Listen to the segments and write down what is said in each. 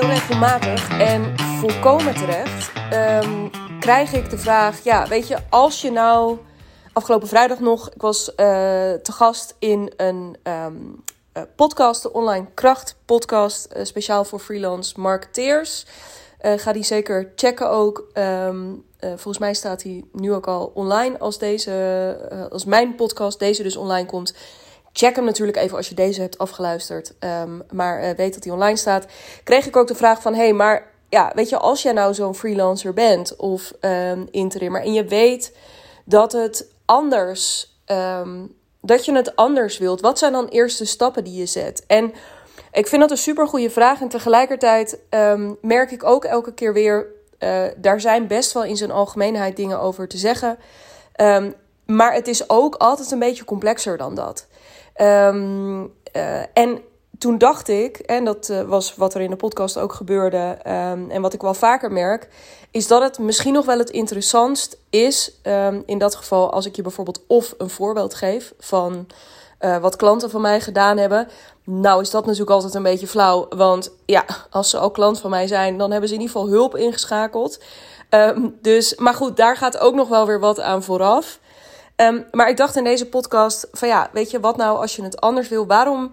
heel regelmatig en volkomen terecht ehm, krijg ik de vraag: ja, weet je, als je nou afgelopen vrijdag nog, ik was uh, te gast in een um, podcast, de Online Kracht podcast, uh, speciaal voor freelance marketeers. ga die zeker checken ook. Um, volgens mij staat die nu ook al online als deze, als mijn podcast deze dus online komt. Check hem natuurlijk even als je deze hebt afgeluisterd. Um, maar uh, weet dat hij online staat. Kreeg ik ook de vraag van: hey, maar ja, weet je, als jij nou zo'n freelancer bent of um, interimmer en je weet dat het anders, um, dat je het anders wilt, wat zijn dan eerste stappen die je zet? En ik vind dat een super goede vraag. En tegelijkertijd merk ik ook elke keer weer: uh, daar zijn best wel in zijn algemeenheid dingen over te zeggen. maar het is ook altijd een beetje complexer dan dat. Um, uh, en toen dacht ik, en dat uh, was wat er in de podcast ook gebeurde, um, en wat ik wel vaker merk, is dat het misschien nog wel het interessantst is, um, in dat geval als ik je bijvoorbeeld of een voorbeeld geef van uh, wat klanten van mij gedaan hebben. Nou is dat natuurlijk altijd een beetje flauw, want ja, als ze al klant van mij zijn, dan hebben ze in ieder geval hulp ingeschakeld. Dus, maar goed, daar gaat ook nog wel weer wat aan vooraf. Um, maar ik dacht in deze podcast van ja, weet je wat nou als je het anders wil? Waarom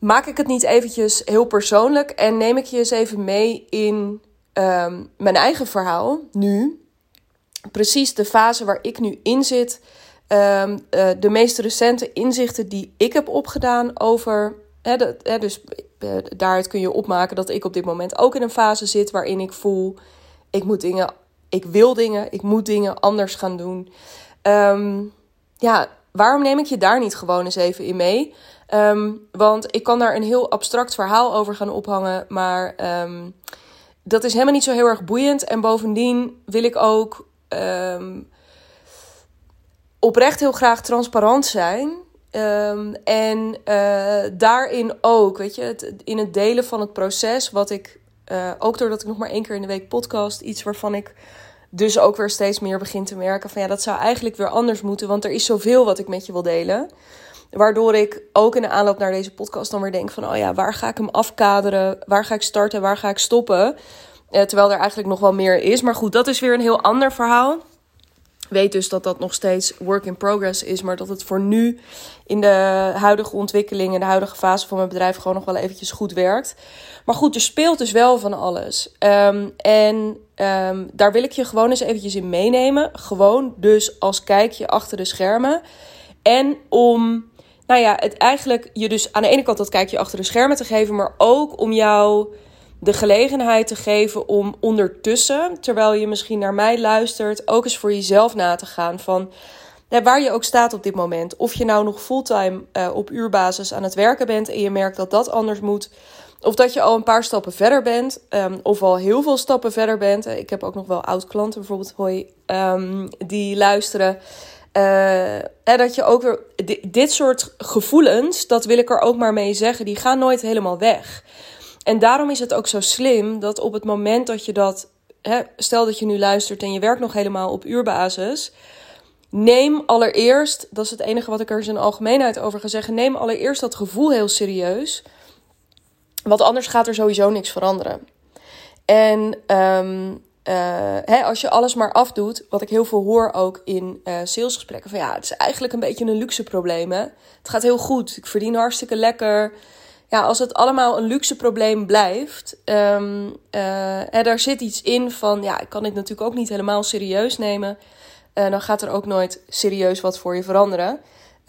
maak ik het niet eventjes heel persoonlijk en neem ik je eens even mee in um, mijn eigen verhaal nu? Precies de fase waar ik nu in zit. Um, uh, de meest recente inzichten die ik heb opgedaan over. Dus uh, daaruit kun je opmaken dat ik op dit moment ook in een fase zit waarin ik voel: ik moet dingen, ik wil dingen, ik moet dingen anders gaan doen. Um, ja, waarom neem ik je daar niet gewoon eens even in mee? Um, want ik kan daar een heel abstract verhaal over gaan ophangen, maar um, dat is helemaal niet zo heel erg boeiend. En bovendien wil ik ook oprecht heel graag transparant zijn. en uh, daarin ook, weet je, het, in het delen van het proces, wat ik, uh, ook doordat ik nog maar één keer in de week podcast, iets waarvan ik dus ook weer steeds meer begin te merken van ja, dat zou eigenlijk weer anders moeten, want er is zoveel wat ik met je wil delen. Waardoor ik ook in de aanloop naar deze podcast dan weer denk van oh ja, waar ga ik hem afkaderen? Waar ga ik starten? Waar ga ik stoppen? Eh, terwijl er eigenlijk nog wel meer is. Maar goed, dat is weer een heel ander verhaal. Weet dus dat dat nog steeds work in progress is, maar dat het voor nu in de huidige ontwikkeling, in de huidige fase van mijn bedrijf gewoon nog wel eventjes goed werkt. Maar goed, er speelt dus wel van alles. Um, en um, daar wil ik je gewoon eens eventjes in meenemen. Gewoon dus als kijkje achter de schermen. En om, nou ja, het eigenlijk je dus aan de ene kant dat kijkje achter de schermen te geven, maar ook om jou de gelegenheid te geven om ondertussen, terwijl je misschien naar mij luistert, ook eens voor jezelf na te gaan van waar je ook staat op dit moment. Of je nou nog fulltime uh, op uurbasis aan het werken bent en je merkt dat dat anders moet. Of dat je al een paar stappen verder bent, um, of al heel veel stappen verder bent. Eh, ik heb ook nog wel oud-klanten bijvoorbeeld, hoi, um, die luisteren. Uh, dat je ook weer dit soort gevoelens, dat wil ik er ook maar mee zeggen, die gaan nooit helemaal weg. En daarom is het ook zo slim dat op het moment dat je dat, hè, stel dat je nu luistert en je werkt nog helemaal op uurbasis, neem allereerst, dat is het enige wat ik er in algemeenheid over ga zeggen, neem allereerst dat gevoel heel serieus. Want anders gaat er sowieso niks veranderen. En um, uh, hè, als je alles maar afdoet, wat ik heel veel hoor ook in uh, salesgesprekken, van ja, het is eigenlijk een beetje een luxe probleem. Hè? Het gaat heel goed, ik verdien hartstikke lekker ja, als het allemaal een luxe probleem blijft, um, daar zit iets in van, ja, ik kan dit natuurlijk ook niet helemaal serieus nemen. Dan gaat er ook nooit serieus wat voor je veranderen.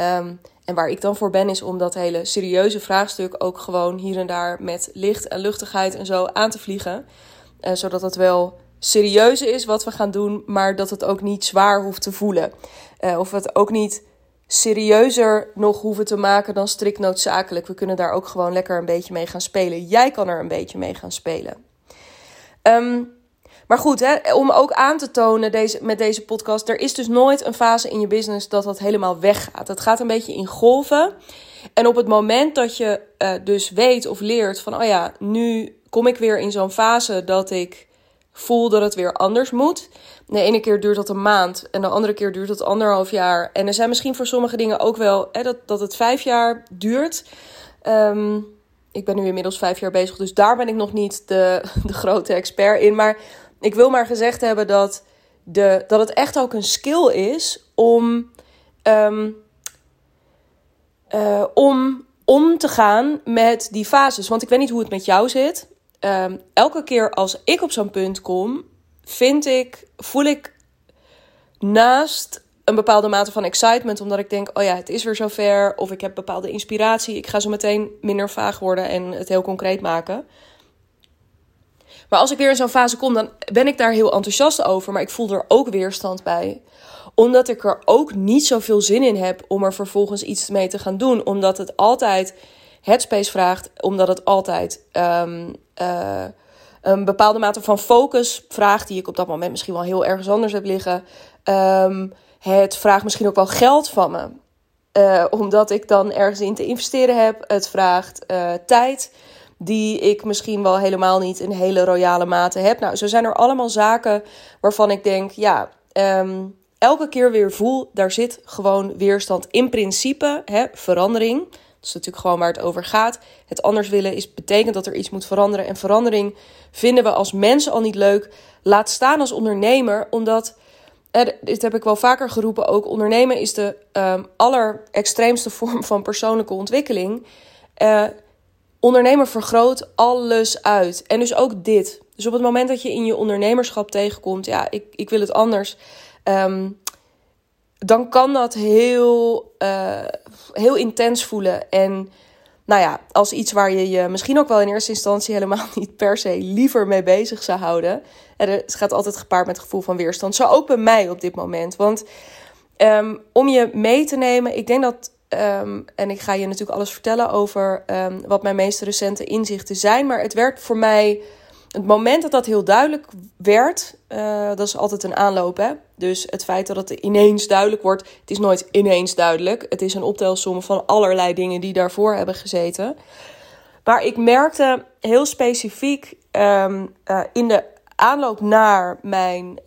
Um, en waar ik dan voor ben, is om dat hele serieuze vraagstuk ook gewoon hier en daar met licht en luchtigheid en zo aan te vliegen. Uh, zodat het wel serieus is wat we gaan doen, maar dat het ook niet zwaar hoeft te voelen. of het ook niet serieuzer nog hoeven te maken dan strikt noodzakelijk. We kunnen daar ook gewoon lekker een beetje mee gaan spelen. Jij kan er een beetje mee gaan spelen. Um, maar goed, hè, om ook aan te tonen deze, met deze podcast, er is dus nooit een fase in je business dat dat helemaal weggaat. Het gaat een beetje in golven. En op het moment dat je uh, dus weet of leert van, oh ja, nu kom ik weer in zo'n fase dat ik voel dat het weer anders moet. De ene keer duurt dat een maand en de andere keer duurt het anderhalf jaar. En er zijn misschien voor sommige dingen ook wel hè, dat, dat het vijf jaar duurt. Um, ik ben nu inmiddels vijf jaar bezig, dus daar ben ik nog niet de, de grote expert in. Maar ik wil maar gezegd hebben dat, de, dat het echt ook een skill is om, um, om om te gaan met die fases. Want ik weet niet hoe het met jou zit. Ehm, elke keer als ik op zo'n punt kom, vind ik, voel ik naast een bepaalde mate van excitement, omdat ik denk: oh ja, het is weer zover. Of ik heb bepaalde inspiratie. Ik ga zo meteen minder vaag worden en het heel concreet maken. Maar als ik weer in zo'n fase kom, dan ben ik daar heel enthousiast over. Maar ik voel er ook weerstand bij omdat ik er ook niet zoveel zin in heb om er vervolgens iets mee te gaan doen. Omdat het altijd headspace vraagt. Omdat het altijd um, uh, een bepaalde mate van focus vraagt. Die ik op dat moment misschien wel heel ergens anders heb liggen. Um, het vraagt misschien ook wel geld van me. Uh, omdat ik dan ergens in te investeren heb. Het vraagt uh, tijd die ik misschien wel helemaal niet in hele royale mate heb. Nou, zo zijn er allemaal zaken waarvan ik denk, ja, um, elke keer weer voel, daar zit gewoon weerstand. In principe, hè, verandering. Dat is natuurlijk gewoon waar het over gaat. Het anders willen is, betekent dat er iets moet veranderen. En verandering vinden we als mensen al niet leuk. Laat staan als ondernemer, omdat. dit heb ik wel vaker geroepen ook. Ondernemen is de um, allerextreemste vorm van persoonlijke ontwikkeling. Uh, ondernemer vergroot alles uit. En dus ook dit. Dus op het moment dat je in je ondernemerschap tegenkomt, ja, ik, ik wil het anders. Ehm, dan kan dat heel, uh, heel intens voelen. En nou ja, als iets waar je je misschien ook wel in eerste instantie helemaal niet per se liever mee bezig zou houden. En het gaat altijd gepaard met het gevoel van weerstand. Zo ook bij mij op dit moment. Want um, om je mee te nemen, ik denk dat. Um, en ik ga je natuurlijk alles vertellen over wat mijn meest recente inzichten zijn. Maar het werkt voor mij het moment dat dat heel duidelijk werd, uh, dat is altijd een aanloop. Hè? Dus het feit dat het ineens duidelijk wordt, het is nooit ineens duidelijk. Het is een optelsom van allerlei dingen die daarvoor hebben gezeten. Maar ik merkte heel specifiek um, uh, in de aanloop naar mijn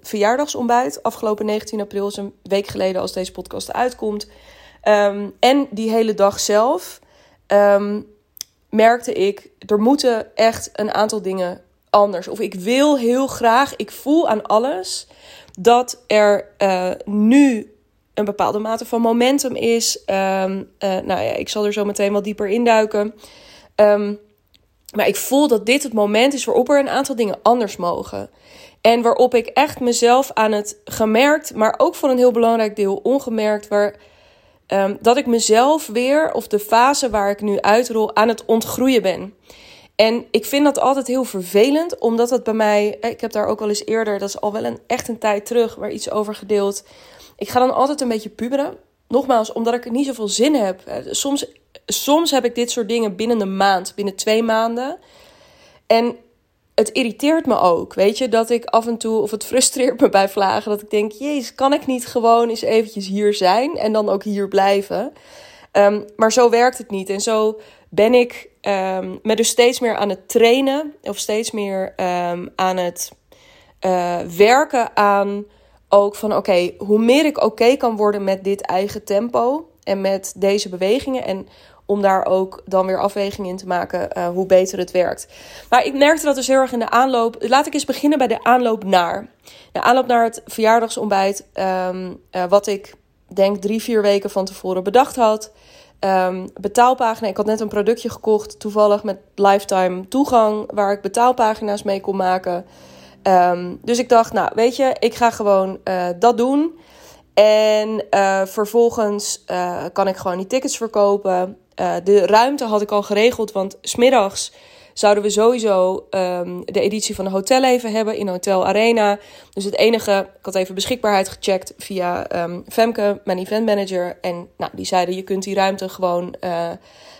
verjaardagsontbijt, afgelopen 19 april, is een week geleden als deze podcast uitkomt. Um, en die hele dag zelf merkte ik, er moeten echt een aantal dingen anders. Of ik wil heel graag, ik voel aan alles dat er uh, nu een bepaalde mate van momentum is. Um, uh, nou ja, ik zal er zo meteen wat dieper induiken. Um, maar ik voel dat dit het moment is waarop er een aantal dingen anders mogen. En waarop ik echt mezelf aan het gemerkt, maar ook voor een heel belangrijk deel ongemerkt, waar um, dat ik mezelf weer, of de fase waar ik nu uitrol, aan het ontgroeien ben. En ik vind dat altijd heel vervelend, omdat het bij mij, eh, ik heb daar ook wel eens eerder, dat is al wel een, echt een tijd terug, waar iets over gedeeld. Ik ga dan altijd een beetje puberen. Nogmaals, omdat ik er niet zoveel zin heb. Soms, soms heb ik dit soort dingen binnen een maand, binnen twee maanden. En het irriteert me ook, weet je, dat ik af en toe, of het frustreert me bij vlagen, dat ik denk, jezus, kan ik niet gewoon eens eventjes hier zijn en dan ook hier blijven? Um, maar zo werkt het niet. En zo ben ik um, me dus steeds meer aan het trainen, of steeds meer um, aan het uh, werken aan ook van, oké, hoe meer ik oké kan worden met dit eigen tempo en met deze bewegingen en om daar ook dan weer afwegingen in te maken uh, hoe beter het werkt. Maar ik merkte dat dus heel erg in de aanloop. Laat ik eens beginnen bij de aanloop naar. De aanloop naar het verjaardagsontbijt. Um, uh, wat ik denk drie, vier weken van tevoren bedacht had. Um, betaalpagina. Ik had net een productje gekocht, toevallig met lifetime toegang, waar ik betaalpagina's mee kon maken. Um, dus ik dacht, nou weet je, ik ga gewoon uh, dat doen. En vervolgens kan ik gewoon die tickets verkopen. Uh, de ruimte had ik al geregeld, want smiddags zouden we sowieso um, de editie van de Hotel even hebben in Hotel Arena. Dus het enige, ik had even beschikbaarheid gecheckt via um, Femke, mijn event manager. En nou, die zeiden, je kunt die ruimte gewoon, uh,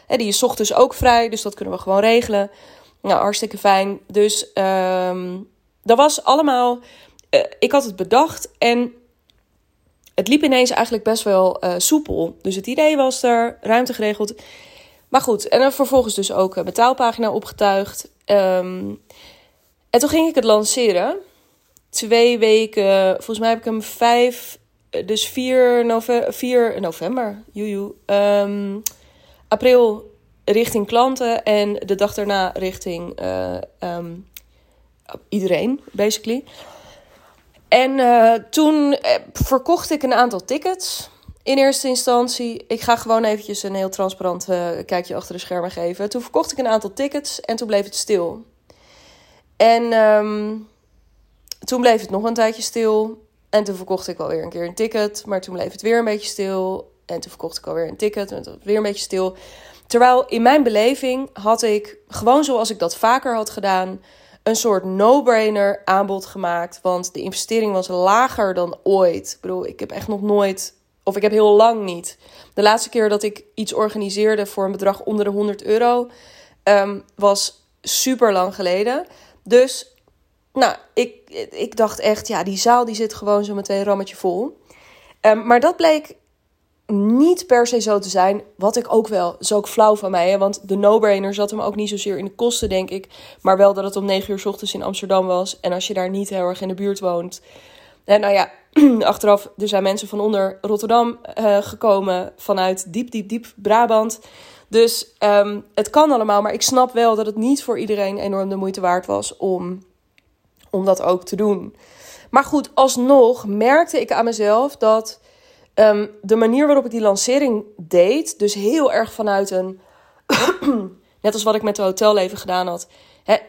die is ochtends ook vrij, dus dat kunnen we gewoon regelen. Nou, hartstikke fijn. Dus um, dat was allemaal, uh, ik had het bedacht en het liep ineens eigenlijk best wel uh, soepel. Dus het idee was er, ruimte geregeld. Maar goed, en dan vervolgens dus ook een betaalpagina opgetuigd. Um, en toen ging ik het lanceren. Twee weken, volgens mij heb ik hem vijf, dus 4 november, 4 november, joejoe, um, april richting klanten en de dag daarna richting eh, ehm, iedereen, basically. En uh, toen eh, verkocht ik een aantal tickets in eerste instantie. Ik ga gewoon eventjes een heel transparant uh, kijkje achter de schermen geven. Toen verkocht ik een aantal tickets en toen bleef het stil. En um, toen bleef het nog een tijdje stil. En toen verkocht ik alweer een keer een ticket. Maar toen bleef het weer een beetje stil. En toen verkocht ik alweer een ticket. En toen weer een beetje stil. Terwijl in mijn beleving had ik, gewoon zoals ik dat vaker had gedaan, een soort no-brainer aanbod gemaakt. Want de investering was lager dan ooit. Ik bedoel, ik heb echt nog nooit, of ik heb heel lang niet. De laatste keer dat ik iets organiseerde voor een bedrag onder de 100 euro um, was super lang geleden. Dus, nou, ik, ik dacht echt, ja, die zaal die zit gewoon zo meteen rammetje vol. Um, maar dat bleek niet per se zo te zijn. Wat ik ook wel, is ook flauw van mij. Hè? Want de no-brainer zat hem ook niet zozeer in de kosten, denk ik. Maar wel dat het om 9 uur s ochtends in Amsterdam was. En als je daar niet heel erg in de buurt woont. En nou ja, achteraf, er zijn mensen van onder Rotterdam uh, gekomen. Vanuit diep, diep, diep Brabant. Dus um, het kan allemaal. Maar ik snap wel dat het niet voor iedereen enorm de moeite waard was om, om dat ook te doen. Maar goed, alsnog merkte ik aan mezelf dat Um, de manier waarop ik die lancering deed, dus heel erg vanuit een. net als wat ik met de hotelleven gedaan had.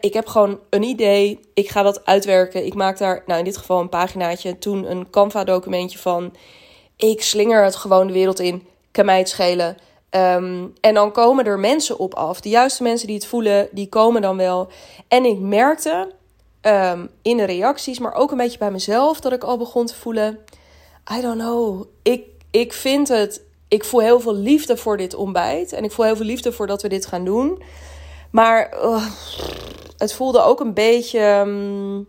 Ik heb gewoon een idee. Ik ga dat uitwerken. Ik maak daar, nou in dit geval een paginaatje. Toen een Canva-documentje van. Ik slinger het gewoon de wereld in. Kan mij het schelen. Um, en dan komen er mensen op af. De juiste mensen die het voelen, die komen dan wel. En ik merkte um, in de reacties, maar ook een beetje bij mezelf, dat ik al begon te voelen I don't know. Ik, ik vind het. Ik voel heel veel liefde voor dit ontbijt. En ik voel heel veel liefde voor dat we dit gaan doen. Maar uh, het voelde ook een beetje um,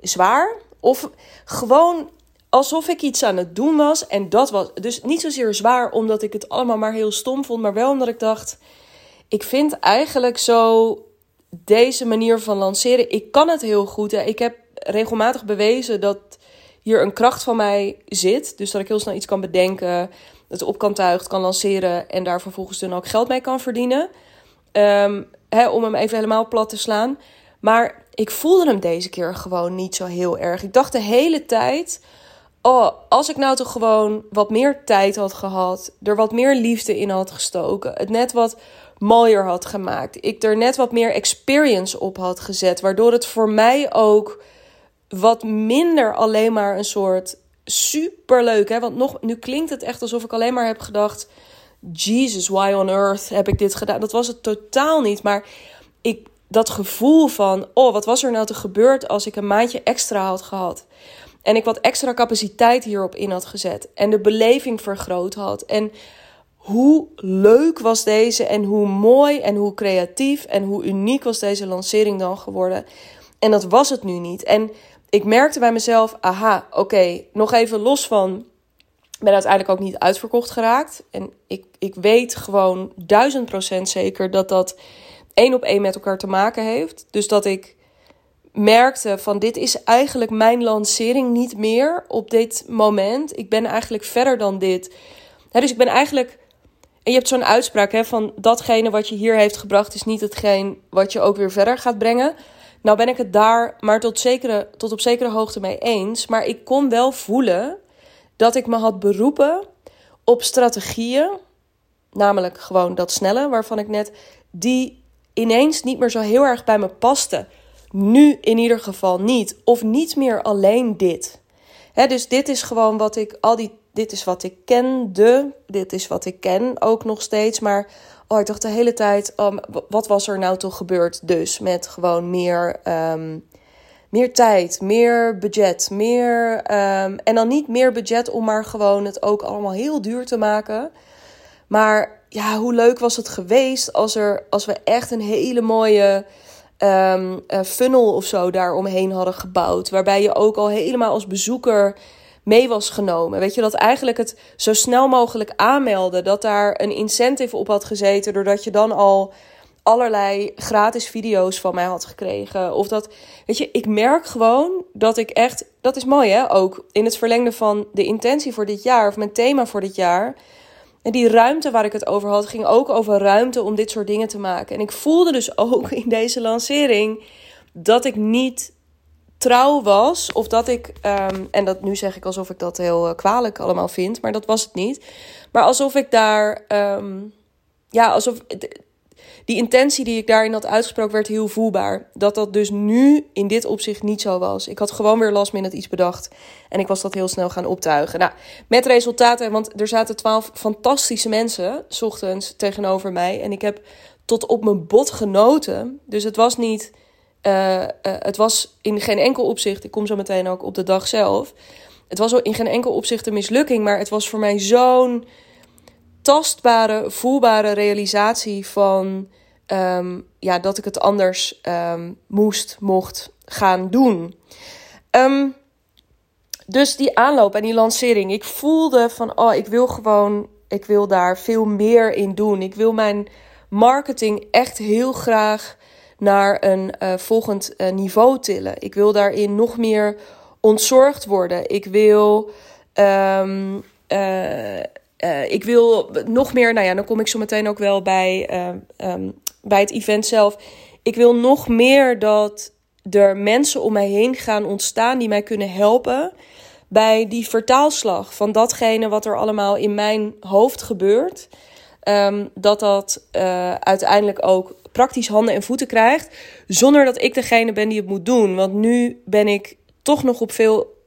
zwaar. Of gewoon alsof ik iets aan het doen was. En dat was dus niet zozeer zwaar omdat ik het allemaal maar heel stom vond. Maar wel omdat ik dacht. Ik vind eigenlijk zo deze manier van lanceren. Ik kan het heel goed. Hè. Ik heb regelmatig bewezen dat hier een kracht van mij zit. Dus dat ik heel snel iets kan bedenken, het op kan tuigen, kan lanceren en daar vervolgens dan ook geld mee kan verdienen. Hè, om hem even helemaal plat te slaan. Maar ik voelde hem deze keer gewoon niet zo heel erg. Ik dacht de hele tijd. Oh, als ik nou toch gewoon wat meer tijd had gehad, er wat meer liefde in had gestoken, het net wat mooier had gemaakt, ik er net wat meer experience op had gezet, waardoor het voor mij ook wat minder alleen maar een soort superleuk. Hè? Want nog, nu klinkt het echt alsof ik alleen maar heb gedacht: Jesus, why on earth heb ik dit gedaan? Dat was het totaal niet. Maar ik, dat gevoel van: oh, wat was er nou te gebeurd als ik een maandje extra had gehad? En ik wat extra capaciteit hierop in had gezet. En de beleving vergroot had. En hoe leuk was deze en hoe mooi en hoe creatief en hoe uniek was deze lancering dan geworden. En dat was het nu niet. En ik merkte bij mezelf, aha, oké, nog even los van. Ik ben uiteindelijk ook niet uitverkocht geraakt. En ik, ik weet gewoon duizend procent zeker dat dat één op één met elkaar te maken heeft. Dus dat ik merkte van dit is eigenlijk mijn lancering niet meer op dit moment. Ik ben eigenlijk verder dan dit. dus ik ben eigenlijk. En je hebt zo'n uitspraak hè, van datgene wat je hier heeft gebracht is niet hetgeen wat je ook weer verder gaat brengen. Nou ben ik het daar maar tot, zekere, tot op zekere hoogte mee eens. Maar ik kon wel voelen dat ik me had beroepen op strategieën. Namelijk gewoon dat snelle, waarvan ik net. die ineens niet meer zo heel erg bij me pasten. Nu in ieder geval niet. Of niet meer alleen dit. dus dit is gewoon wat ik al die. Dit is wat ik kende. Dit is wat ik ken ook nog steeds. Maar oh, ik dacht de hele tijd, um, wat was er nou toch gebeurd dus met gewoon meer, um, meer tijd, meer budget, meer... Um, en dan niet meer budget om maar gewoon het ook allemaal heel duur te maken. Maar ja, hoe leuk was het geweest als, er, als we echt een hele mooie... Um, funnel of zo daaromheen hadden gebouwd. Waarbij je ook al helemaal als bezoeker mee was genomen. Weet je, dat eigenlijk het zo snel mogelijk aanmelden, dat daar een incentive op had gezeten, doordat je dan al allerlei gratis video's van mij had gekregen. Of dat, weet je, ik merk gewoon dat ik echt, dat is mooi hè, ook in het verlengde van de intentie voor dit jaar, of mijn thema voor dit jaar. En die ruimte waar ik het over had, ging ook over ruimte om dit soort dingen te maken. En ik voelde dus ook in deze lancering dat ik niet trouw was. Of dat ik, ehm, en dat nu zeg ik alsof ik dat heel uh, kwalijk allemaal vind, maar dat was het niet. Maar alsof ik daar, ehm, ja, alsof die intentie die ik daarin had uitgesproken werd heel voelbaar. Dat dat dus nu in dit opzicht niet zo was. Ik had gewoon weer last minute iets bedacht. En ik was dat heel snel gaan optuigen. Nou, met resultaten, want er zaten twaalf fantastische mensen, ochtends, tegenover mij. En ik heb tot op mijn bot genoten. Dus het was niet, uh, uh, het was in geen enkel opzicht, ik kom zo meteen ook op de dag zelf. Het was in geen enkel opzicht een mislukking, maar het was voor mij zo'n tastbare, voelbare realisatie van um, ja, dat ik het anders um, moest, mocht gaan doen. Um, dus die aanloop en die lancering, ik voelde van, oh, ik wil gewoon, ik wil daar veel meer in doen. Ik wil mijn marketing echt heel graag naar een uh, volgend uh, niveau tillen. Ik wil daarin nog meer ontzorgd worden. Ik wil uh, uh, ik wil nog meer, nou ja, dan kom ik zo meteen ook wel bij, uh, um, bij het event zelf. Ik wil nog meer dat er mensen om mij heen gaan ontstaan die mij kunnen helpen bij die vertaalslag van datgene wat er allemaal in mijn hoofd gebeurt. Dat dat uiteindelijk ook praktisch handen en voeten krijgt, zonder dat ik degene ben die het moet doen. Want nu ben ik toch nog op veel,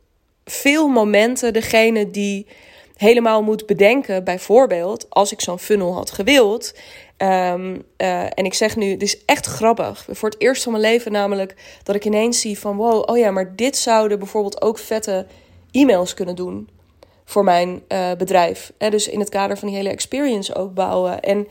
veel momenten degene die helemaal moet bedenken, bijvoorbeeld, als ik zo'n funnel had gewild. Um, uh, en ik zeg nu, het is echt grappig. Voor het eerst van mijn leven namelijk dat ik ineens zie van wow, oh ja, maar dit zouden bijvoorbeeld ook vette e-mails kunnen doen voor mijn uh, bedrijf. En dus in het kader van die hele experience ook bouwen. En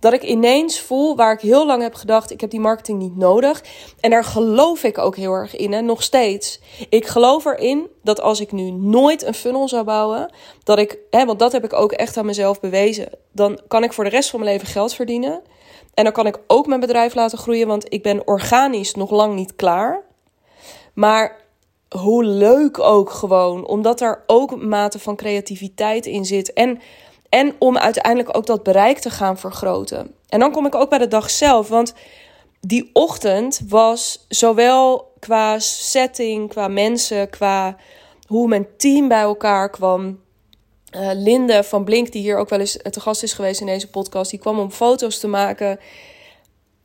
dat ik ineens voel waar ik heel lang heb gedacht: ik heb die marketing niet nodig. En daar geloof ik ook heel erg in, en nog steeds. Ik geloof erin dat als ik nu nooit een funnel zou bouwen, dat ik, hè, want dat heb ik ook echt aan mezelf bewezen, dan kan ik voor de rest van mijn leven geld verdienen. En dan kan ik ook mijn bedrijf laten groeien, want ik ben organisch nog lang niet klaar. Maar hoe leuk ook gewoon, omdat er ook mate van creativiteit in zit. En en om uiteindelijk ook dat bereik te gaan vergroten. En dan kom ik ook bij de dag zelf. Want die ochtend was zowel qua setting, qua mensen, qua hoe mijn team bij elkaar kwam. Uh, Linde van Blink, die hier ook wel eens te gast is geweest in deze podcast, die kwam om foto's te maken.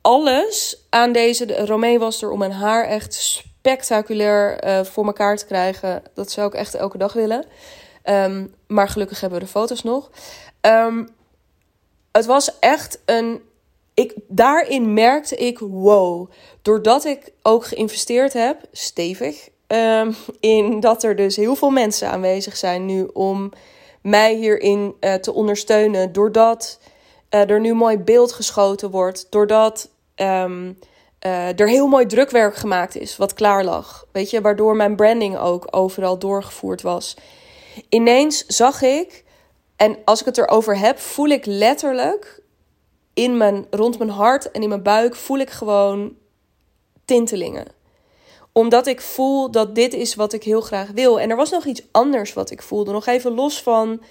Alles aan deze. De, Romee was er om mijn haar echt spectaculair uh, voor elkaar te krijgen. Dat zou ik echt elke dag willen. Um, maar gelukkig hebben we de foto's nog. Um, het was echt een. Ik, daarin merkte ik, wow, doordat ik ook geïnvesteerd heb, stevig, um, in dat er dus heel veel mensen aanwezig zijn nu om mij hierin uh, te ondersteunen. Doordat uh, er nu mooi beeld geschoten wordt, doordat uh, er heel mooi drukwerk gemaakt is, wat klaar lag. Weet je, waardoor mijn branding ook overal doorgevoerd was. Ineens zag ik, en als ik het erover heb, voel ik letterlijk in mijn, rond mijn hart en in mijn buik, voel ik gewoon tintelingen omdat ik voel dat dit is wat ik heel graag wil. En er was nog iets anders wat ik voelde. Nog even los van.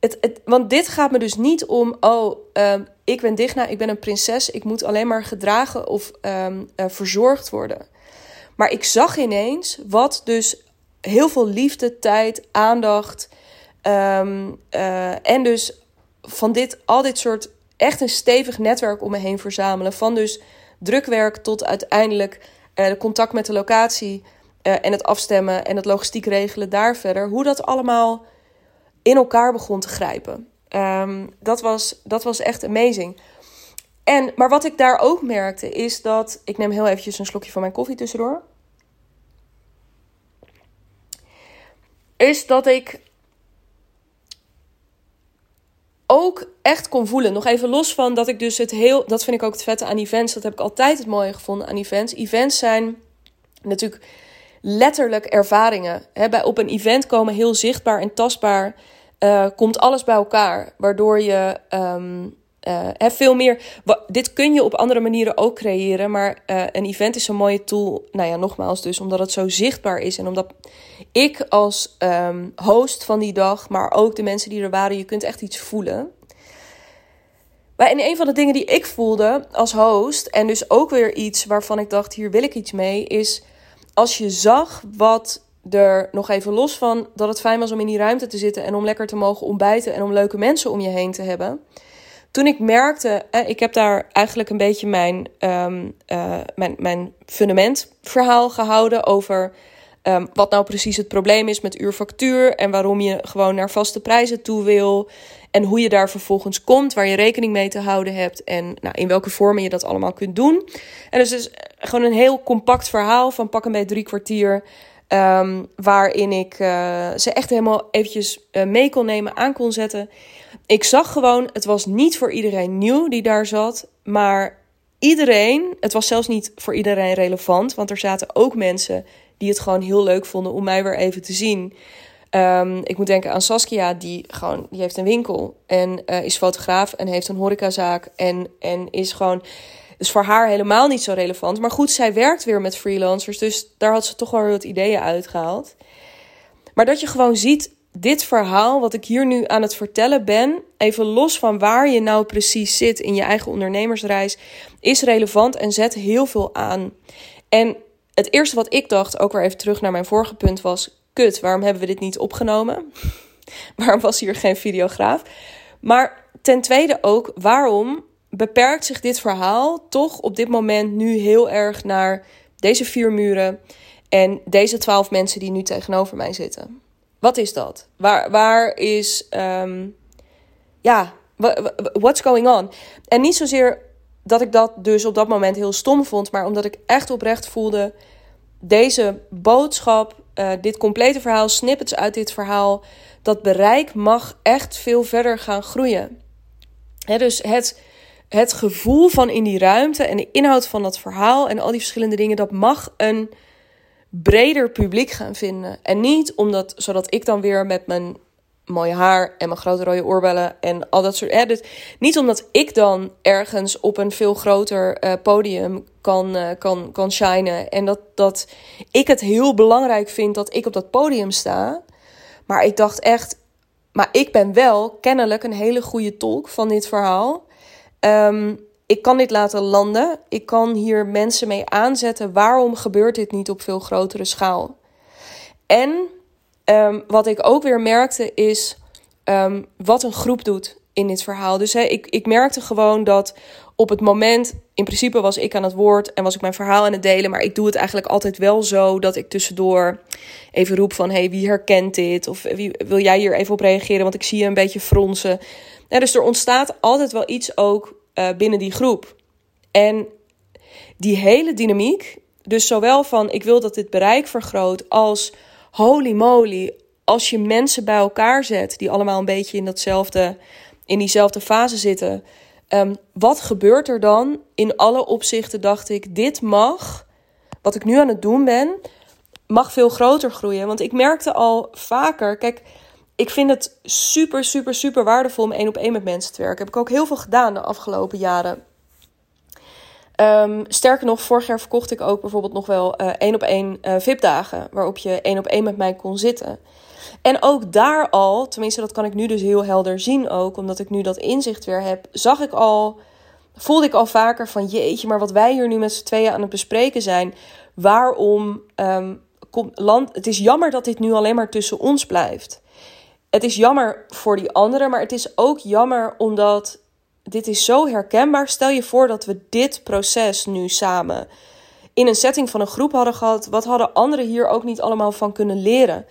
Het, het, want dit gaat me dus niet om. Oh, um, ik ben Digna, ik ben een prinses. Ik moet alleen maar gedragen of um, uh, verzorgd worden. Maar ik zag ineens wat dus heel veel liefde, tijd, aandacht. Um, uh, en dus van dit, al dit soort echt een stevig netwerk om me heen verzamelen. Van dus drukwerk tot uiteindelijk uh, contact met de locatie uh, en het afstemmen en het logistiek regelen daar verder. Hoe dat allemaal in elkaar begon te grijpen. Um, dat, was, dat was echt amazing. En, maar wat ik daar ook merkte is dat. Ik neem heel eventjes een slokje van mijn koffie tussendoor. Is dat ik ook echt kon voelen. Nog even los van dat ik dus het heel. Dat vind ik ook het vette aan events. Dat heb ik altijd het mooie gevonden aan events. Events zijn natuurlijk letterlijk ervaringen. He, bij, op een event komen heel zichtbaar en tastbaar. Uh, komt alles bij elkaar. Waardoor je um, uh, veel meer. Dit kun je op andere manieren ook creëren. Maar uh, een event is een mooie tool. Nou ja, nogmaals, dus omdat het zo zichtbaar is. En omdat ik als um, host van die dag, maar ook de mensen die er waren, je kunt echt iets voelen. Maar en een van de dingen die ik voelde als host, en dus ook weer iets waarvan ik dacht: hier wil ik iets mee, is als je zag wat er nog even los van dat het fijn was om in die ruimte te zitten en om lekker te mogen ontbijten en om leuke mensen om je heen te hebben. Toen ik merkte, eh, ik heb daar eigenlijk een beetje mijn, um, uh, mijn, mijn fundamentverhaal gehouden over um, wat nou precies het probleem is met uurfactuur en waarom je gewoon naar vaste prijzen toe wil. En hoe je daar vervolgens komt, waar je rekening mee te houden hebt en nou, in welke vormen je dat allemaal kunt doen. En dus is gewoon een heel compact verhaal van pak een bij drie kwartier. Um, waarin ik uh, ze echt helemaal eventjes mee kon nemen, aan kon zetten. Ik zag gewoon, het was niet voor iedereen nieuw die daar zat, maar iedereen, het was zelfs niet voor iedereen relevant, want er zaten ook mensen die het gewoon heel leuk vonden om mij weer even te zien. Um, ik moet denken aan Saskia, die gewoon die heeft een winkel en uh, is fotograaf en heeft een horecazaak en, en is gewoon. Dus voor haar helemaal niet zo relevant. Maar goed, zij werkt weer met freelancers. Dus daar had ze toch wel wat ideeën uitgehaald. Maar dat je gewoon ziet, dit verhaal wat ik hier nu aan het vertellen ben, even los van waar je nou precies zit in je eigen ondernemersreis, is relevant en zet heel veel aan. En het eerste wat ik dacht, ook weer even terug naar mijn vorige punt, was: kut, waarom hebben we dit niet opgenomen? waarom was hier geen videograaf? Maar ten tweede ook, waarom beperkt zich dit verhaal toch op dit moment nu heel erg naar deze vier muren en deze twaalf mensen die nu tegenover mij zitten? Wat is dat? Waar, waar is, um, ja, what's going on? En niet zozeer dat ik dat dus op dat moment heel stom vond, maar omdat ik echt oprecht voelde: deze boodschap, uh, dit complete verhaal, snippets uit dit verhaal, dat bereik mag echt veel verder gaan groeien. dus het, het gevoel van in die ruimte en de inhoud van dat verhaal en al die verschillende dingen, dat mag een breder publiek gaan vinden. En niet omdat, zodat ik dan weer met mijn mooie haar en mijn grote rode oorbellen en al dat soort. Dus niet omdat ik dan ergens op een veel groter uh, podium kan, uh, kan, kan shinen. En dat, dat ik het heel belangrijk vind dat ik op dat podium sta. Maar ik dacht echt, maar ik ben wel kennelijk een hele goede tolk van dit verhaal. Um, ik kan dit laten landen. Ik kan hier mensen mee aanzetten. Waarom gebeurt dit niet op veel grotere schaal? En um, wat ik ook weer merkte is um, wat een groep doet in dit verhaal. Dus ik, ik merkte gewoon dat op het moment, in principe was ik aan het woord en was ik mijn verhaal aan het delen, maar ik doe het eigenlijk altijd wel zo dat ik tussendoor even roep van, hey, wie herkent dit? Of wie, wil jij hier even op reageren? Want ik zie je een beetje fronsen. Dus er ontstaat altijd wel iets ook uh, binnen die groep. En die hele dynamiek, dus zowel van ik wil dat dit bereik vergroot, als holy moly, als je mensen bij elkaar zet die allemaal een beetje in datzelfde, in diezelfde fase zitten. Um, wat gebeurt er dan? In alle opzichten dacht ik, dit mag, wat ik nu aan het doen ben, mag veel groter groeien. Want ik merkte al vaker, kijk, ik vind het super, super, super waardevol om één op één met mensen te werken. Heb ik ook heel veel gedaan de afgelopen jaren. Um, sterker nog, vorig jaar verkocht ik ook bijvoorbeeld nog wel uh, één op één uh, VIP-dagen. Waarop je één op één met mij kon zitten. En ook daar al, tenminste dat kan ik nu dus heel helder zien ook. Omdat ik nu dat inzicht weer heb. Zag ik al, voelde ik al vaker van jeetje. Maar wat wij hier nu met z'n tweeën aan het bespreken zijn. Waarom um, land, het is jammer dat dit nu alleen maar tussen ons blijft het is jammer voor die anderen, maar het is ook jammer omdat dit is zo herkenbaar. Stel je voor dat we dit proces nu samen in een setting van een groep hadden gehad. Wat hadden anderen hier ook niet allemaal van kunnen leren?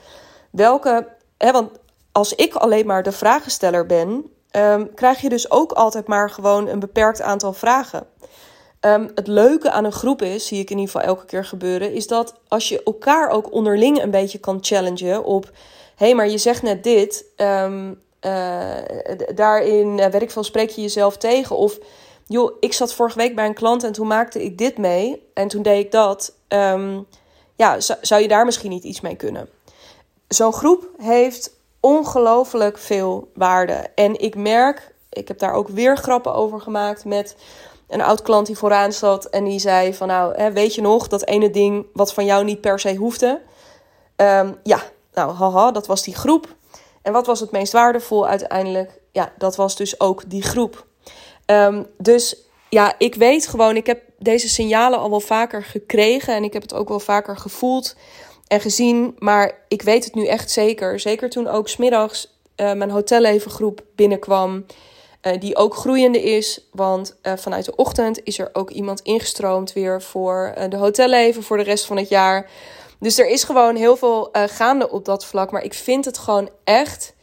Welke, hè, want als ik alleen maar de vragensteller ben, um, krijg je dus ook altijd maar gewoon een beperkt aantal vragen. Um, het leuke aan een groep is, zie ik in ieder geval elke keer gebeuren, is dat als je elkaar ook onderling een beetje kan challengen op hey, maar je zegt net dit. Um, uh, daarin, uh, weet ik veel, spreek je jezelf tegen. Of, joh, ik zat vorige week bij een klant en toen maakte ik dit mee. En toen deed ik dat. Um, ja, zou je daar misschien niet iets mee kunnen? Zo'n groep heeft ongelooflijk veel waarde. En ik merk, ik heb daar ook weer grappen over gemaakt met een oud klant die vooraan zat. En die zei van nou, hè, weet je nog, dat ene ding wat van jou niet per se hoefde. Um, ja, nou, haha, dat was die groep. En wat was het meest waardevol uiteindelijk? Ja, dat was dus ook die groep. Ehm, dus ja, ik weet gewoon, ik heb deze signalen al wel vaker gekregen en ik heb het ook wel vaker gevoeld en gezien, maar ik weet het nu echt zeker. Zeker toen ook smiddags uh, mijn hotellevengroep binnenkwam, uh, die ook groeiende is, want uh, vanuit de ochtend is er ook iemand ingestroomd weer voor de hotelleven voor de rest van het jaar. Dus er is gewoon heel veel gaande op dat vlak, maar ik vind het gewoon echt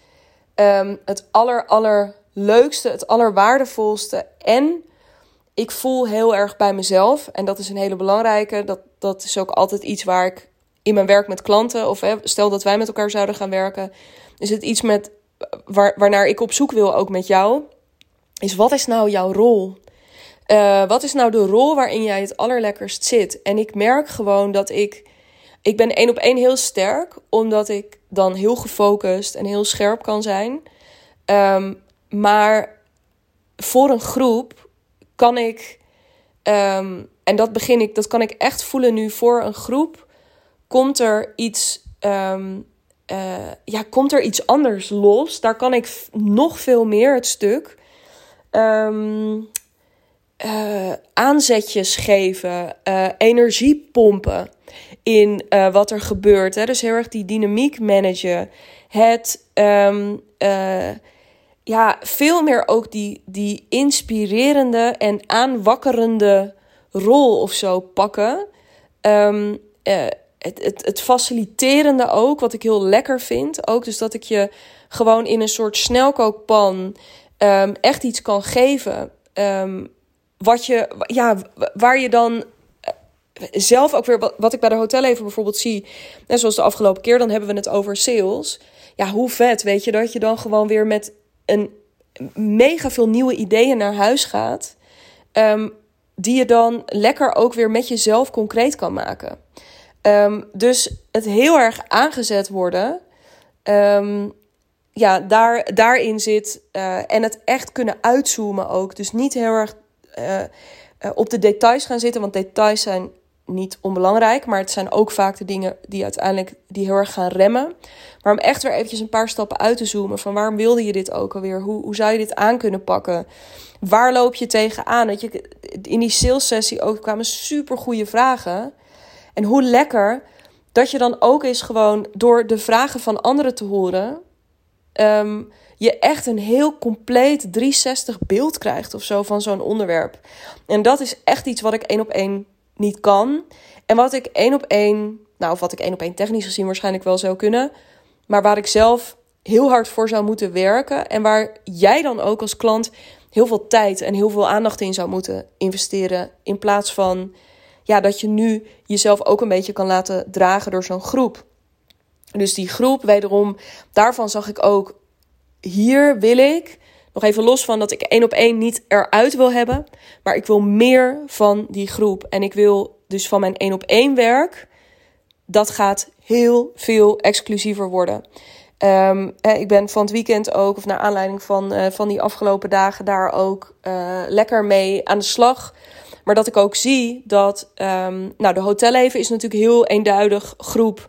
um, het aller allerleukste, het allerwaardevolste en ik voel heel erg bij mezelf. En dat is een hele belangrijke. Dat, dat is ook altijd iets waar ik in mijn werk met klanten, of hè, stel dat wij met elkaar zouden gaan werken, is het iets met waar, waarnaar ik op zoek wil, ook met jou. Is wat is nou jouw rol? Uh, wat is nou de rol waarin jij het allerlekkerst zit? En ik merk gewoon dat ik. Ik ben één op één heel sterk, omdat ik dan heel gefocust en heel scherp kan zijn. Um, maar voor een groep kan ik, um, en dat begin ik, dat kan ik echt voelen nu voor een groep, komt er iets, um, uh, ja, komt er iets anders los. Daar kan ik nog veel meer het stuk uh, aanzetjes geven, uh, energie pompen in wat er gebeurt. Hè? Dus heel erg die dynamiek managen. Het um, ja, veel meer ook die, die inspirerende en aanwakkerende rol of zo pakken. Um, uh, het, het, het faciliterende ook, wat ik heel lekker vind. Ook dus dat ik je gewoon in een soort snelkookpan um, echt iets kan geven. Wat je, ja, waar je dan eh, zelf ook weer, wat, ik bij de hotel even bijvoorbeeld zie, net zoals de afgelopen keer, dan hebben we het over sales. Ja, hoe vet, weet je, dat je dan gewoon weer met een mega veel nieuwe ideeën naar huis gaat. Um, die je dan lekker ook weer met jezelf concreet kan maken. Um, dus het heel erg aangezet worden. Um, ja, daar, daarin zit. Uh, en het echt kunnen uitzoomen ook. Dus niet heel erg uh, uh, op de details gaan zitten. Want details zijn niet onbelangrijk, maar het zijn ook vaak de dingen die uiteindelijk die heel erg gaan remmen. Maar om echt weer eventjes een paar stappen uit te zoomen van waarom wilde je dit ook alweer? Hoe, hoe zou je dit aan kunnen pakken? Waar loop je tegenaan? Dat je, in die sales sessie ook kwamen super goede vragen. En hoe lekker dat je dan ook eens gewoon door de vragen van anderen te horen, um, je echt een heel compleet 360 beeld krijgt of zo van zo'n onderwerp. En dat is echt iets wat ik één op één niet kan. En wat ik één op één, nou, of wat ik één op één technisch gezien waarschijnlijk wel zou kunnen, maar waar ik zelf heel hard voor zou moeten werken en waar jij dan ook als klant heel veel tijd en heel veel aandacht in zou moeten investeren. In plaats van ja, dat je nu jezelf ook een beetje kan laten dragen door zo'n groep. Dus die groep, wederom, daarvan zag ik ook, hier wil ik nog even los van dat ik één op één niet eruit wil hebben. Maar ik wil meer van die groep. En ik wil dus van mijn één op één werk. Dat gaat heel veel exclusiever worden. Um, ik ben van het weekend ook, of naar aanleiding van, uh, van die afgelopen dagen, daar ook uh, lekker mee aan de slag. Maar dat ik ook zie dat, um, nou, de hotelleven is natuurlijk heel eenduidig groep.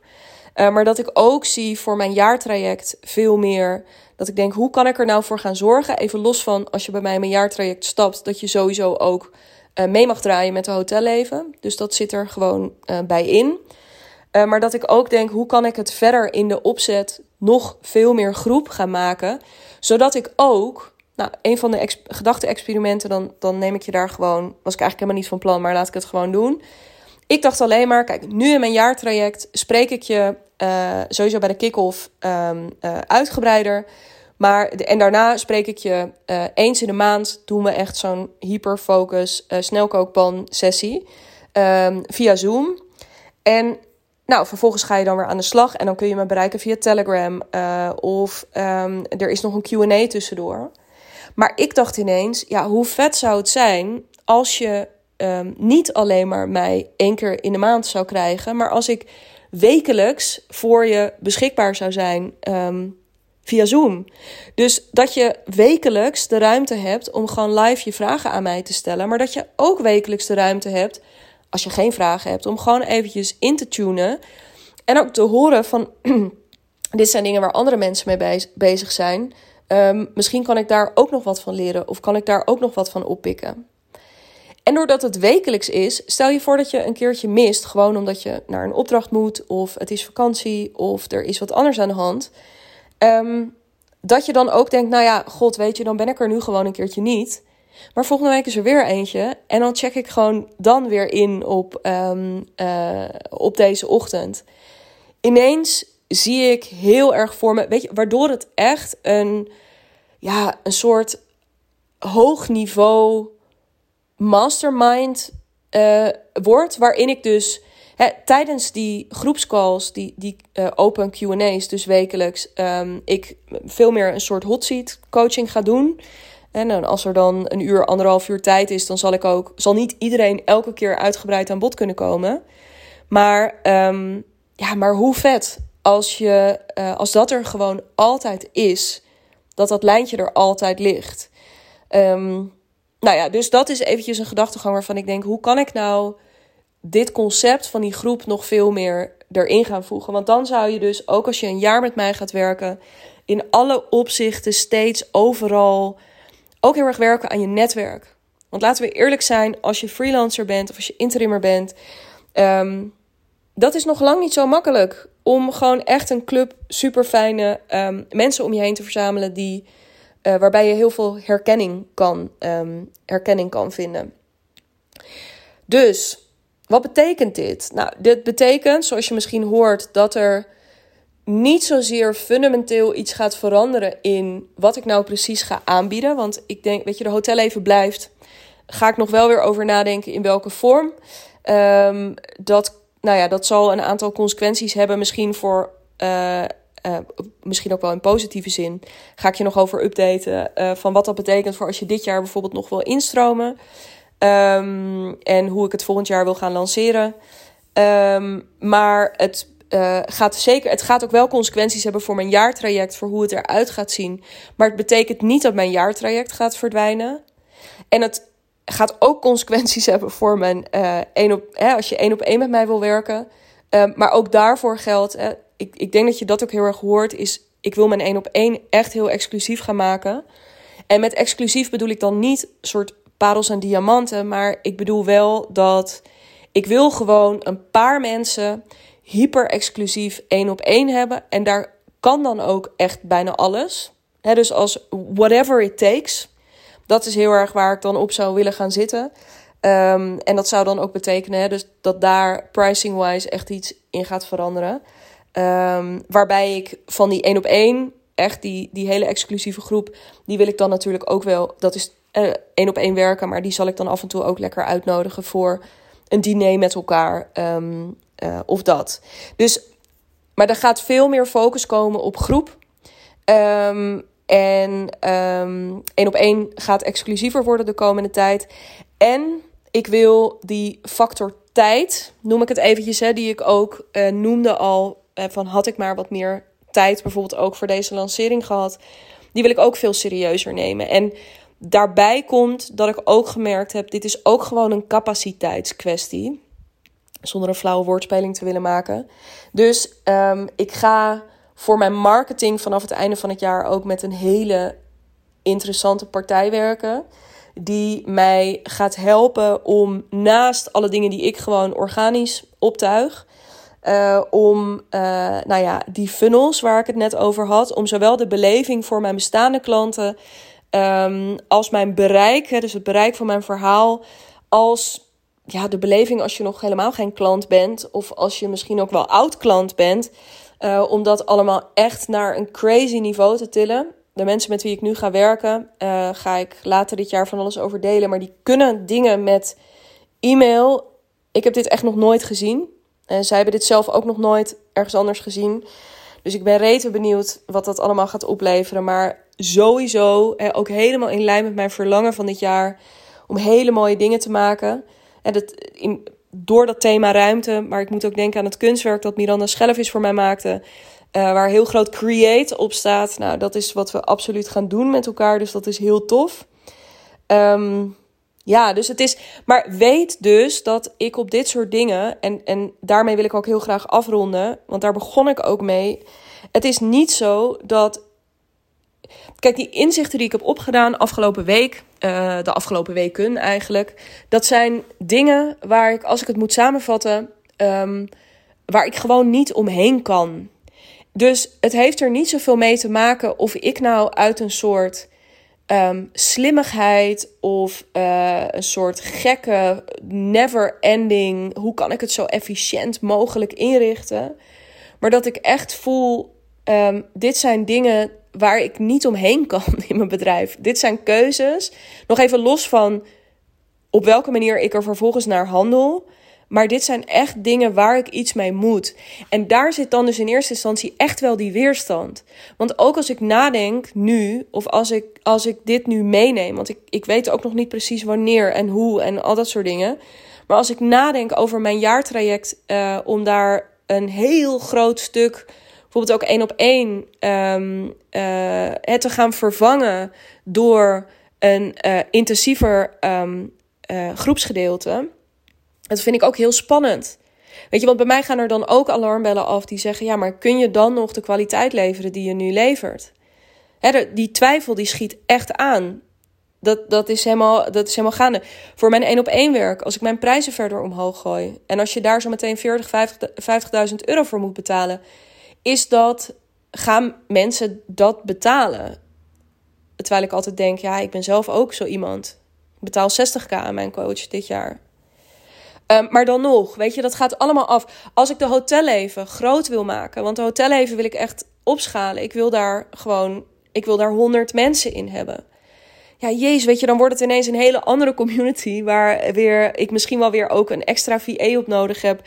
Uh, maar dat ik ook zie voor mijn jaartraject veel meer dat ik denk, hoe kan ik er nou voor gaan zorgen? Even los van als je bij mij mijn jaartraject stapt, dat je sowieso ook uh, mee mag draaien met de hotelleven. Dus dat zit er gewoon uh, bij in. Maar dat ik ook denk, hoe kan ik het verder in de opzet nog veel meer groep gaan maken? Zodat ik ook, nou, een van de gedachte-experimenten, dan, dan neem ik je daar gewoon, was ik eigenlijk helemaal niet van plan, maar laat ik het gewoon doen. Ik dacht alleen maar, kijk, nu in mijn jaartraject spreek ik je uh, sowieso bij de kick-off um, uh, uitgebreider. Maar, en daarna spreek ik je uh, eens in de maand. Doen we echt zo'n hyperfocus snelkookpan sessie. Um, via Zoom. En nou, vervolgens ga je dan weer aan de slag. En dan kun je me bereiken via Telegram. of um, er is nog een QA tussendoor. Maar ik dacht ineens, ja, hoe vet zou het zijn als je niet alleen maar mij één keer in de maand zou krijgen, maar als ik wekelijks voor je beschikbaar zou zijn um, via Zoom. Dus dat je wekelijks de ruimte hebt om gewoon live je vragen aan mij te stellen, maar dat je ook wekelijks de ruimte hebt, als je geen vragen hebt, om gewoon eventjes in te tunen en ook te horen van dit zijn dingen waar andere mensen mee bezig zijn. Ehm, misschien kan ik daar ook nog wat van leren of kan ik daar ook nog wat van oppikken. En doordat het wekelijks is, stel je voor dat je een keertje mist, gewoon omdat je naar een opdracht moet, of het is vakantie, of er is wat anders aan de hand. Ehm, dat je dan ook denkt, nou ja, god, weet je, dan ben ik er nu gewoon een keertje niet. Maar volgende week is er weer eentje. En dan check ik gewoon dan weer in op, ehm, eh, op deze ochtend. Ineens zie ik heel erg voor me, weet je, waardoor het echt een, ja, een soort hoog niveau mastermind uh, wordt. Waarin ik dus hè, tijdens die groepscalls, die, die uh, open QA's, dus wekelijks, um, ik veel meer een soort hot seat coaching ga doen. En als er dan een uur, anderhalf uur tijd is, dan zal ik ook, zal niet iedereen elke keer uitgebreid aan bod kunnen komen. Maar, um, ja, maar hoe vet als, je, als dat er gewoon altijd is, dat dat lijntje er altijd ligt. Um, nou ja, dus dat is eventjes een gedachtegang waarvan ik denk: hoe kan ik nou dit concept van die groep nog veel meer erin gaan voegen? Want dan zou je dus, ook als je een jaar met mij gaat werken, in alle opzichten steeds overal ook heel erg werken aan je netwerk. Want laten we eerlijk zijn, als je freelancer bent of als je interimmer bent, um, dat is nog lang niet zo makkelijk om gewoon echt een club super fijne um, mensen om je heen te verzamelen die uh, waarbij je heel veel herkenning kan, um, herkenning kan vinden. Dus, wat betekent dit? Nou, dit betekent, zoals je misschien hoort, dat er niet zozeer fundamenteel iets gaat veranderen in wat ik nou precies ga aanbieden. Want ik denk, weet je, de hotel even blijft. Ga ik nog wel weer over nadenken in welke vorm. Um, dat, nou ja, dat zal een aantal consequenties hebben, misschien voor. Uh, uh, misschien ook wel in positieve zin, ga ik je nog over updaten uh, van wat dat betekent voor als je dit jaar bijvoorbeeld nog wil instromen. Um, en hoe ik het volgend jaar wil gaan lanceren. Um, maar het uh, gaat zeker, het gaat ook wel consequenties hebben voor mijn jaartraject, voor hoe het eruit gaat zien. Maar het betekent niet dat mijn jaartraject gaat verdwijnen. En het gaat ook consequenties hebben voor mijn één op, hè, als je één op één met mij wil werken. Uh, maar ook daarvoor geldt, ik, ik denk dat je dat ook heel erg hoort, is ik wil mijn één op één echt heel exclusief gaan maken. En met exclusief bedoel ik dan niet soort parels en diamanten, maar ik bedoel wel dat ik wil gewoon een paar mensen hyper exclusief één op één hebben. En daar kan dan ook echt bijna alles. dus als whatever it takes. Dat is heel erg waar ik dan op zou willen gaan zitten. Um, en dat zou dan ook betekenen dus dat daar pricing-wise echt iets in gaat veranderen. Um, waarbij ik van die één op één, echt die, die hele exclusieve groep, die wil ik dan natuurlijk ook wel. Dat is uh, één op één werken, maar die zal ik dan af en toe ook lekker uitnodigen voor een diner met elkaar. Um, uh, of dat. Dus, maar er gaat veel meer focus komen op groep. Um, en één op één gaat exclusiever worden de komende tijd. En ik wil die factor tijd, noem ik het eventjes, hè, die ik ook uh, noemde al. Uh, van had ik maar wat meer tijd, bijvoorbeeld ook voor deze lancering gehad. Die wil ik ook veel serieuzer nemen. En daarbij komt dat ik ook gemerkt heb: dit is ook gewoon een capaciteitskwestie. Zonder een flauwe woordspeling te willen maken. Dus um, ik ga voor mijn marketing vanaf het einde van het jaar ook met een hele interessante partij werken. Die mij gaat helpen om naast alle dingen die ik gewoon organisch optuig. Uh, om uh, nou ja, die funnels waar ik het net over had. Om zowel de beleving voor mijn bestaande klanten. Um, als mijn bereik, dus het bereik van mijn verhaal. Als ja, de beleving als je nog helemaal geen klant bent, of als je misschien ook wel oud klant bent, uh, om dat allemaal echt naar een crazy niveau te tillen. De mensen met wie ik nu ga werken, ga ik later dit jaar van alles over delen, maar die kunnen dingen met e-mail. Ik heb dit echt nog nooit gezien. En zij hebben dit zelf ook nog nooit ergens anders gezien. Dus ik ben rete benieuwd wat dat allemaal gaat opleveren. Maar sowieso, ook helemaal in lijn met mijn verlangen van dit jaar, om hele mooie dingen te maken. En dat, in, door dat thema ruimte, maar ik moet ook denken aan het kunstwerk dat Miranda Schellevis voor mij maakte. Uh, waar heel groot create op staat. Nou, dat is wat we absoluut gaan doen met elkaar. Dus dat is heel tof. Um, ja, dus het is. Maar weet dus dat ik op dit soort dingen. En, en daarmee wil ik ook heel graag afronden. Want daar begon ik ook mee. Het is niet zo dat Kijk, die inzichten die ik heb opgedaan afgelopen week, uh, de afgelopen weken eigenlijk, dat zijn dingen waar ik, als ik het moet samenvatten, um, waar ik gewoon niet omheen kan. Dus het heeft er niet zoveel mee te maken of ik nou uit een soort um, slimmigheid of uh, een soort gekke, never ending, hoe kan ik het zo efficiënt mogelijk inrichten? Maar dat ik echt voel, um, dit zijn dingen waar ik niet omheen kan in mijn bedrijf. Dit zijn keuzes. Nog even los van op welke manier ik er vervolgens naar handel. Maar dit zijn echt dingen waar ik iets mee moet. En daar zit dan dus in eerste instantie echt wel die weerstand. Want ook als ik nadenk nu, of als ik, als ik dit nu meeneem, want ik, ik weet ook nog niet precies wanneer en hoe en al dat soort dingen. Maar als ik nadenk over mijn jaartraject, uh, om daar een heel groot stuk bijvoorbeeld ook één op één um, uh, het te gaan vervangen door een uh, intensiever uh, groepsgedeelte. Dat vind ik ook heel spannend. Weet je, want bij mij gaan er dan ook alarmbellen af die zeggen: ja, maar kun je dan nog de kwaliteit leveren die je nu levert? Die twijfel die schiet echt aan. Dat, dat, is helemaal, dat is helemaal gaande. Voor mijn één op één werk, als ik mijn prijzen verder omhoog gooi. En als je daar zo meteen 40, 50.000 euro voor moet betalen is dat gaan mensen dat betalen? Terwijl ik altijd denk, ja, ik ben zelf ook zo iemand. Ik betaal 60k aan mijn coach dit jaar. Um, maar dan nog, weet je, dat gaat allemaal af. Als ik de hotelleven groot wil maken, want de hotelleven wil ik echt opschalen. Ik wil daar gewoon, ik wil daar 100 mensen in hebben. Ja, jezus, weet je, dan wordt het ineens een hele andere community waar weer ik misschien wel weer ook een extra VA op nodig heb.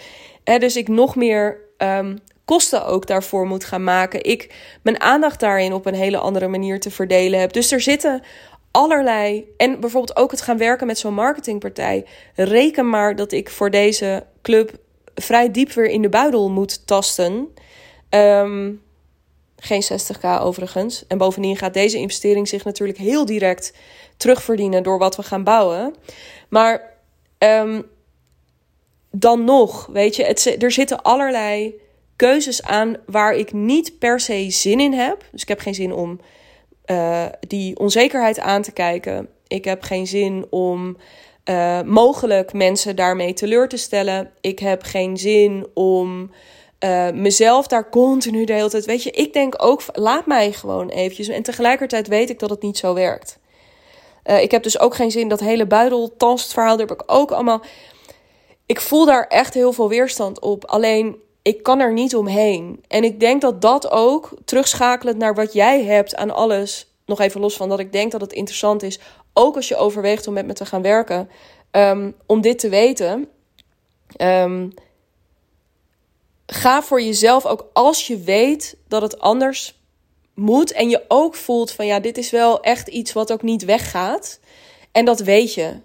He, dus ik nog meer um, kosten ook daarvoor moet gaan maken. Ik mijn aandacht daarin op een hele andere manier te verdelen heb. Dus er zitten allerlei. En bijvoorbeeld ook het gaan werken met zo'n marketingpartij. Reken maar dat ik voor deze club vrij diep weer in de buidel moet tasten. Um, geen 60k overigens. En bovendien gaat deze investering zich natuurlijk heel direct terugverdienen door wat we gaan bouwen. Maar um, dan nog, weet je, er zitten allerlei keuzes aan waar ik niet per se zin in heb. Dus ik heb geen zin om uh, die onzekerheid aan te kijken. Ik heb geen zin om uh, mogelijk mensen daarmee teleur te stellen. Ik heb geen zin om uh, mezelf daar continu de hele tijd. Weet je, ik denk ook, laat mij gewoon eventjes. En tegelijkertijd weet ik dat het niet zo werkt. Ik heb dus ook geen zin dat hele buideltastverhaal. Daar heb ik ook allemaal. Ik voel daar echt heel veel weerstand op. Alleen ik kan er niet omheen. En ik denk dat dat ook, terugschakelend naar wat jij hebt aan alles, nog even los van dat ik denk dat het interessant is, ook als je overweegt om met me te gaan werken, um, om dit te weten. Um, ga voor jezelf ook als je weet dat het anders moet en je ook voelt van ja, dit is wel echt iets wat ook niet weggaat. En dat weet je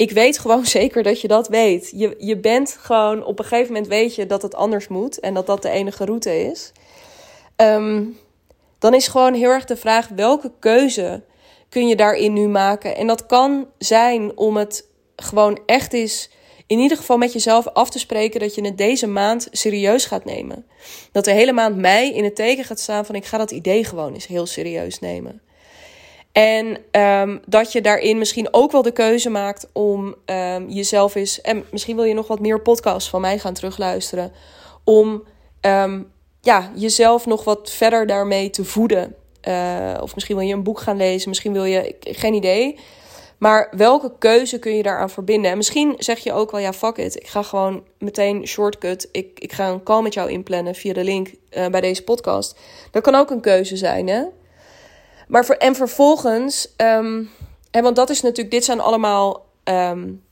ik weet gewoon zeker dat je dat weet. Je, je bent gewoon, op een gegeven moment weet je dat het anders moet en dat dat de enige route is. Um, dan is gewoon heel erg de vraag: welke keuze kun je daarin nu maken? En dat kan zijn om het gewoon echt is, in ieder geval met jezelf af te spreken dat je het deze maand serieus gaat nemen. Dat de hele maand mei in het teken gaat staan van: ik ga dat idee gewoon eens heel serieus nemen. En um, dat je daarin misschien ook wel de keuze maakt om um, jezelf eens. En misschien wil je nog wat meer podcasts van mij gaan terugluisteren. Om um, ja, jezelf nog wat verder daarmee te voeden. Uh, of misschien wil je een boek gaan lezen. Misschien wil je. Geen idee. Maar welke keuze kun je daaraan verbinden? En misschien zeg je ook wel, ja, fuck it. Ik ga gewoon meteen shortcut. Ik, ik ga een call met jou inplannen via de link uh, bij deze podcast. Dat kan ook een keuze zijn, hè? Maar voor, en vervolgens, en want dat is natuurlijk, dit zijn allemaal, um,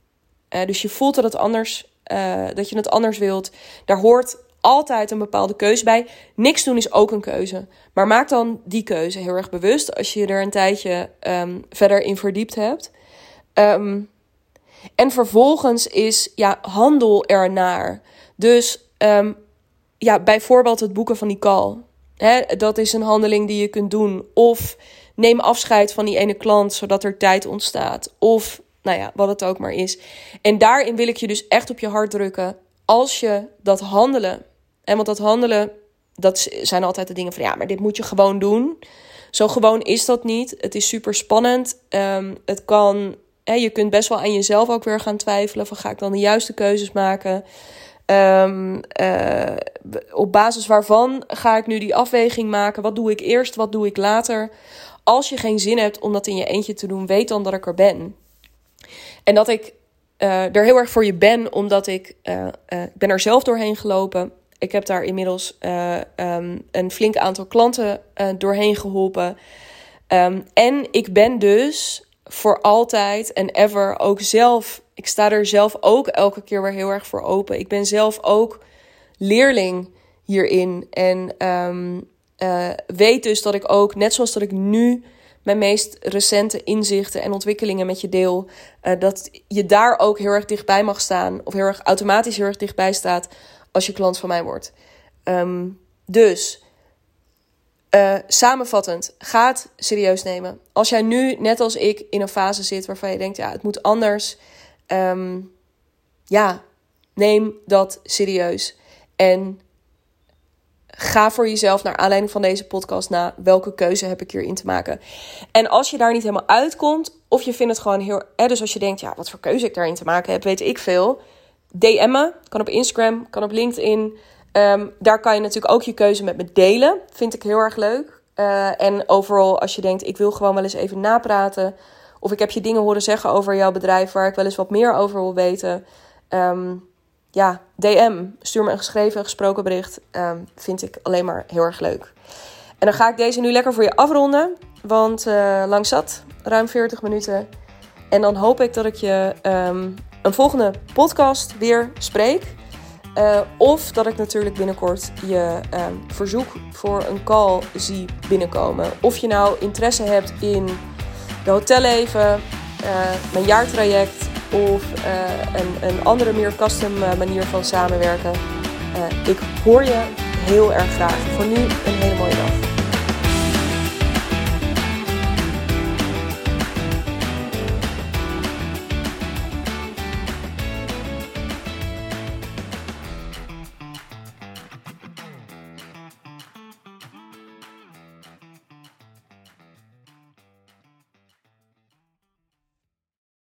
uh, dus je voelt dat het anders, uh, dat je het anders wilt. Daar hoort altijd een bepaalde keuze bij. Niks doen is ook een keuze. Maar maak dan die keuze heel erg bewust als je er een tijdje um, verder in verdiept hebt. En vervolgens is ja, handel ernaar. Dus ja, bijvoorbeeld het boeken van die call. Dat is een handeling die je kunt doen. Of neem afscheid van die ene klant, zodat er tijd ontstaat. Of, nou ja, wat het ook maar is. En daarin wil ik je dus echt op je hart drukken. Als je dat handelen. En want dat handelen, dat zijn altijd de dingen van ja, maar dit moet je gewoon doen. Zo gewoon is dat niet. Het is super spannend. Ehm, het kan, je kunt best wel aan jezelf ook weer gaan twijfelen: van ga ik dan de juiste keuzes maken? Um, uh, op basis waarvan ga ik nu die afweging maken? Wat doe ik eerst? Wat doe ik later? Als je geen zin hebt om dat in je eentje te doen, weet dan dat ik er ben. En dat ik uh, er heel erg voor je ben, omdat ik, uh, ik ben er zelf doorheen gelopen. Ik heb daar inmiddels um, een flink aantal klanten doorheen geholpen. Um, en ik ben dus voor altijd en ever ook zelf. Ik sta er zelf ook elke keer weer heel erg voor open. Ik ben zelf ook leerling hierin. En um, uh, weet dus dat ik ook, net zoals dat ik nu mijn meest recente inzichten en ontwikkelingen met je deel, uh, dat je daar ook heel erg dichtbij mag staan. Of heel erg automatisch heel erg dichtbij staat als je klant van mij wordt. Um, dus uh, samenvattend, ga het serieus nemen. Als jij nu, net als ik, in een fase zit waarvan je denkt: ja, het moet anders. Um, ja, neem dat serieus. En ga voor jezelf naar aanleiding van deze podcast na welke keuze heb ik hierin te maken. En als je daar niet helemaal uitkomt, of je vindt het gewoon heel. Eh, dus als je denkt: ja, wat voor keuze ik daarin te maken heb, weet ik veel. DM me, kan op Instagram, kan op LinkedIn. Um, daar kan je natuurlijk ook je keuze met me delen. Vind ik heel erg leuk. Uh, en overal, als je denkt, ik wil gewoon wel eens even napraten. Of ik heb je dingen horen zeggen over jouw bedrijf waar ik wel eens wat meer over wil weten. Um, ja, DM. Stuur me een geschreven, gesproken bericht. Um, vind ik alleen maar heel erg leuk. En dan ga ik deze nu lekker voor je afronden. Want uh, lang zat, ruim 40 minuten. En dan hoop ik dat ik je een volgende podcast weer spreek. Uh, of dat ik natuurlijk binnenkort je uh, verzoek voor een call zie binnenkomen. Of je nou interesse hebt in de hotelleven, uh, mijn jaartraject of een, een, andere meer custom manier van samenwerken. ik hoor je heel erg graag. Voor nu een hele mooie dag.